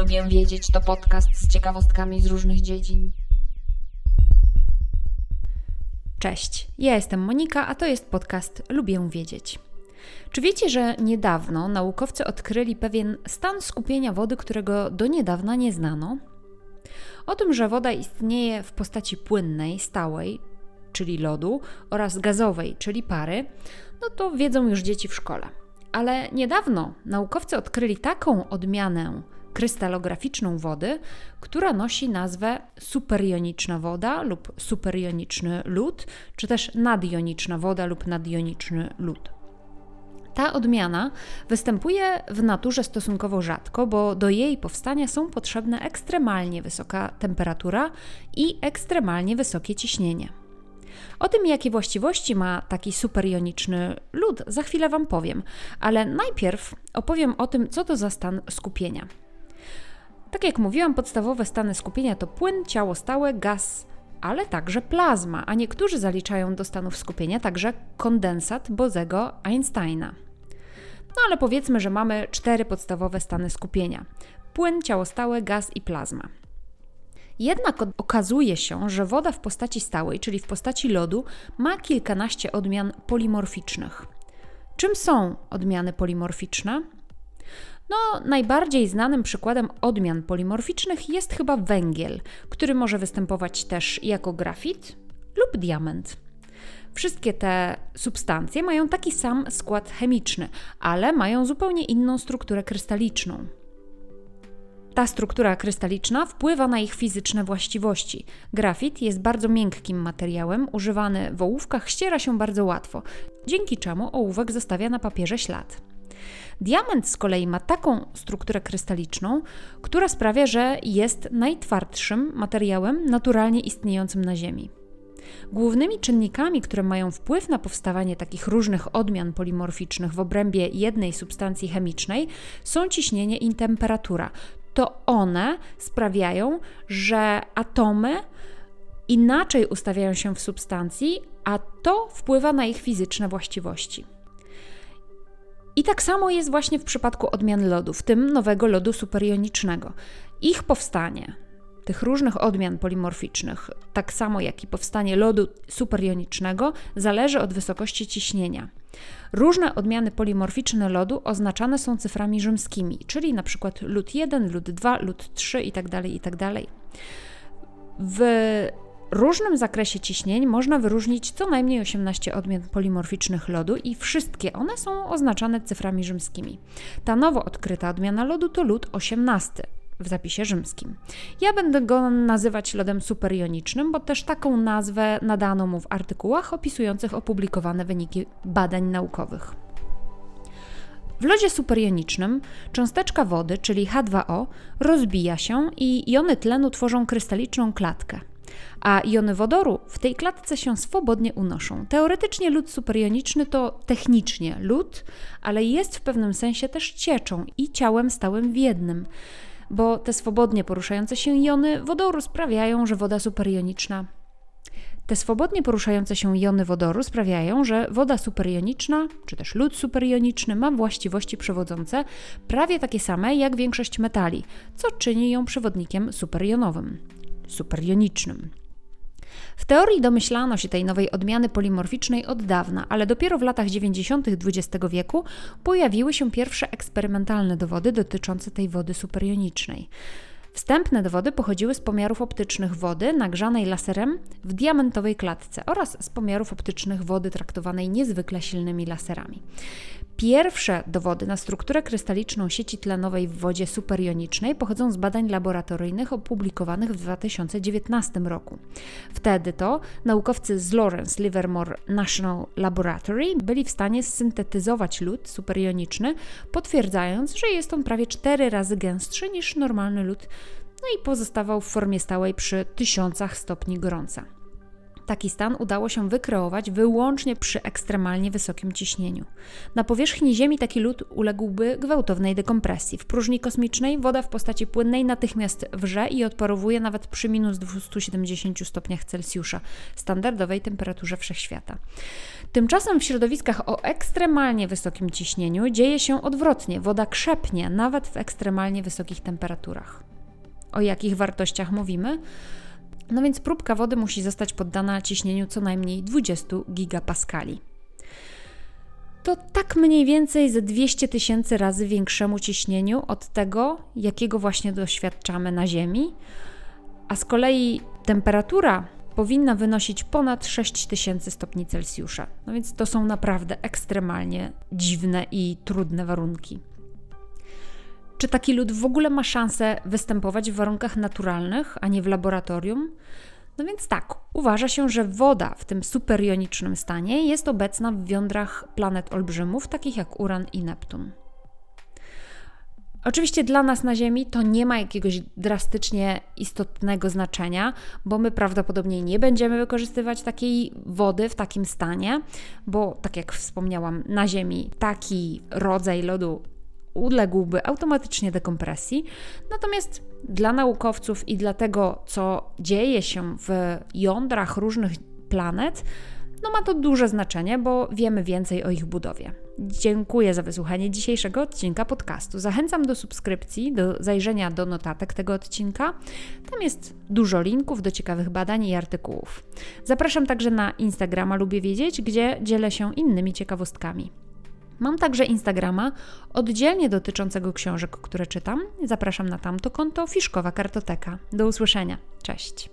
Lubię wiedzieć to podcast z ciekawostkami z różnych dziedzin. Cześć, ja jestem Monika, a to jest podcast Lubię wiedzieć. Czy wiecie, że niedawno naukowcy odkryli pewien stan skupienia wody, którego do niedawna nie znano? O tym, że woda istnieje w postaci płynnej, stałej, czyli lodu, oraz gazowej, czyli pary, no to wiedzą już dzieci w szkole. Ale niedawno naukowcy odkryli taką odmianę krystalograficzną wody, która nosi nazwę superjoniczna woda lub superjoniczny lód, czy też nadjoniczna woda lub nadjoniczny lód. Ta odmiana występuje w naturze stosunkowo rzadko, bo do jej powstania są potrzebne ekstremalnie wysoka temperatura i ekstremalnie wysokie ciśnienie. O tym, jakie właściwości ma taki superjoniczny lód, za chwilę Wam powiem, ale najpierw opowiem o tym, co to za stan skupienia. Tak jak mówiłam, podstawowe stany skupienia to płyn, ciało stałe, gaz, ale także plazma, a niektórzy zaliczają do stanów skupienia także kondensat Bozego Einsteina. No ale powiedzmy, że mamy cztery podstawowe stany skupienia: płyn, ciało stałe, gaz i plazma. Jednak okazuje się, że woda w postaci stałej, czyli w postaci lodu, ma kilkanaście odmian polimorficznych. Czym są odmiany polimorficzne? No, najbardziej znanym przykładem odmian polimorficznych jest chyba węgiel, który może występować też jako grafit lub diament. Wszystkie te substancje mają taki sam skład chemiczny, ale mają zupełnie inną strukturę krystaliczną. Ta struktura krystaliczna wpływa na ich fizyczne właściwości. Grafit jest bardzo miękkim materiałem, używany w ołówkach ściera się bardzo łatwo, dzięki czemu ołówek zostawia na papierze ślad. Diament z kolei ma taką strukturę krystaliczną, która sprawia, że jest najtwardszym materiałem naturalnie istniejącym na Ziemi. Głównymi czynnikami, które mają wpływ na powstawanie takich różnych odmian polimorficznych w obrębie jednej substancji chemicznej są ciśnienie i temperatura. To one sprawiają, że atomy inaczej ustawiają się w substancji, a to wpływa na ich fizyczne właściwości. I tak samo jest właśnie w przypadku odmian lodu, w tym nowego lodu superjonicznego. Ich powstanie, tych różnych odmian polimorficznych, tak samo jak i powstanie lodu superjonicznego, zależy od wysokości ciśnienia. Różne odmiany polimorficzne lodu oznaczane są cyframi rzymskimi, czyli przykład lód 1, lód 2, lód 3 itd. itd. W różnym zakresie ciśnień można wyróżnić co najmniej 18 odmian polimorficznych lodu i wszystkie one są oznaczane cyframi rzymskimi. Ta nowo odkryta odmiana lodu to lód 18 w zapisie rzymskim. Ja będę go nazywać lodem superjonicznym, bo też taką nazwę nadano mu w artykułach opisujących opublikowane wyniki badań naukowych. W lodzie superjonicznym cząsteczka wody, czyli H2O, rozbija się i jony tlenu tworzą krystaliczną klatkę a jony wodoru w tej klatce się swobodnie unoszą. Teoretycznie lód superjoniczny to technicznie lód, ale jest w pewnym sensie też cieczą i ciałem stałym w jednym, bo te swobodnie poruszające się jony wodoru sprawiają, że woda superjoniczna te swobodnie poruszające się jony wodoru sprawiają, że woda superjoniczna, czy też lód superjoniczny ma właściwości przewodzące prawie takie same jak większość metali, co czyni ją przewodnikiem superjonowym, superjonicznym. W teorii domyślano się tej nowej odmiany polimorficznej od dawna, ale dopiero w latach 90. XX wieku pojawiły się pierwsze eksperymentalne dowody dotyczące tej wody superjonicznej. Wstępne dowody pochodziły z pomiarów optycznych wody nagrzanej laserem w diamentowej klatce oraz z pomiarów optycznych wody traktowanej niezwykle silnymi laserami. Pierwsze dowody na strukturę krystaliczną sieci tlenowej w wodzie superjonicznej pochodzą z badań laboratoryjnych opublikowanych w 2019 roku. Wtedy to naukowcy z Lawrence Livermore National Laboratory byli w stanie syntetyzować lód superjoniczny, potwierdzając, że jest on prawie 4 razy gęstszy niż normalny lód, no i pozostawał w formie stałej przy tysiącach stopni gorąca. Taki stan udało się wykreować wyłącznie przy ekstremalnie wysokim ciśnieniu. Na powierzchni Ziemi taki lód uległby gwałtownej dekompresji. W próżni kosmicznej woda w postaci płynnej natychmiast wrze i odparowuje nawet przy minus 270 stopniach Celsjusza, standardowej temperaturze wszechświata. Tymczasem w środowiskach o ekstremalnie wysokim ciśnieniu dzieje się odwrotnie. Woda krzepnie nawet w ekstremalnie wysokich temperaturach. O jakich wartościach mówimy? No więc próbka wody musi zostać poddana ciśnieniu co najmniej 20 gigapaskali. To tak mniej więcej ze 200 tysięcy razy większemu ciśnieniu od tego, jakiego właśnie doświadczamy na Ziemi, a z kolei temperatura powinna wynosić ponad 6000 stopni Celsjusza. No więc to są naprawdę ekstremalnie dziwne i trudne warunki. Czy taki lód w ogóle ma szansę występować w warunkach naturalnych, a nie w laboratorium? No więc tak, uważa się, że woda w tym superjonicznym stanie jest obecna w jądrach planet olbrzymów, takich jak Uran i Neptun. Oczywiście dla nas na Ziemi to nie ma jakiegoś drastycznie istotnego znaczenia, bo my prawdopodobnie nie będziemy wykorzystywać takiej wody w takim stanie, bo tak jak wspomniałam, na Ziemi taki rodzaj lodu uległby automatycznie dekompresji. Natomiast dla naukowców i dla tego, co dzieje się w jądrach różnych planet, no ma to duże znaczenie, bo wiemy więcej o ich budowie. Dziękuję za wysłuchanie dzisiejszego odcinka podcastu. Zachęcam do subskrypcji, do zajrzenia do notatek tego odcinka. Tam jest dużo linków do ciekawych badań i artykułów. Zapraszam także na Instagrama Lubię Wiedzieć, gdzie dzielę się innymi ciekawostkami. Mam także Instagrama oddzielnie dotyczącego książek, które czytam. Zapraszam na tamto konto Fiszkowa Kartoteka. Do usłyszenia. Cześć.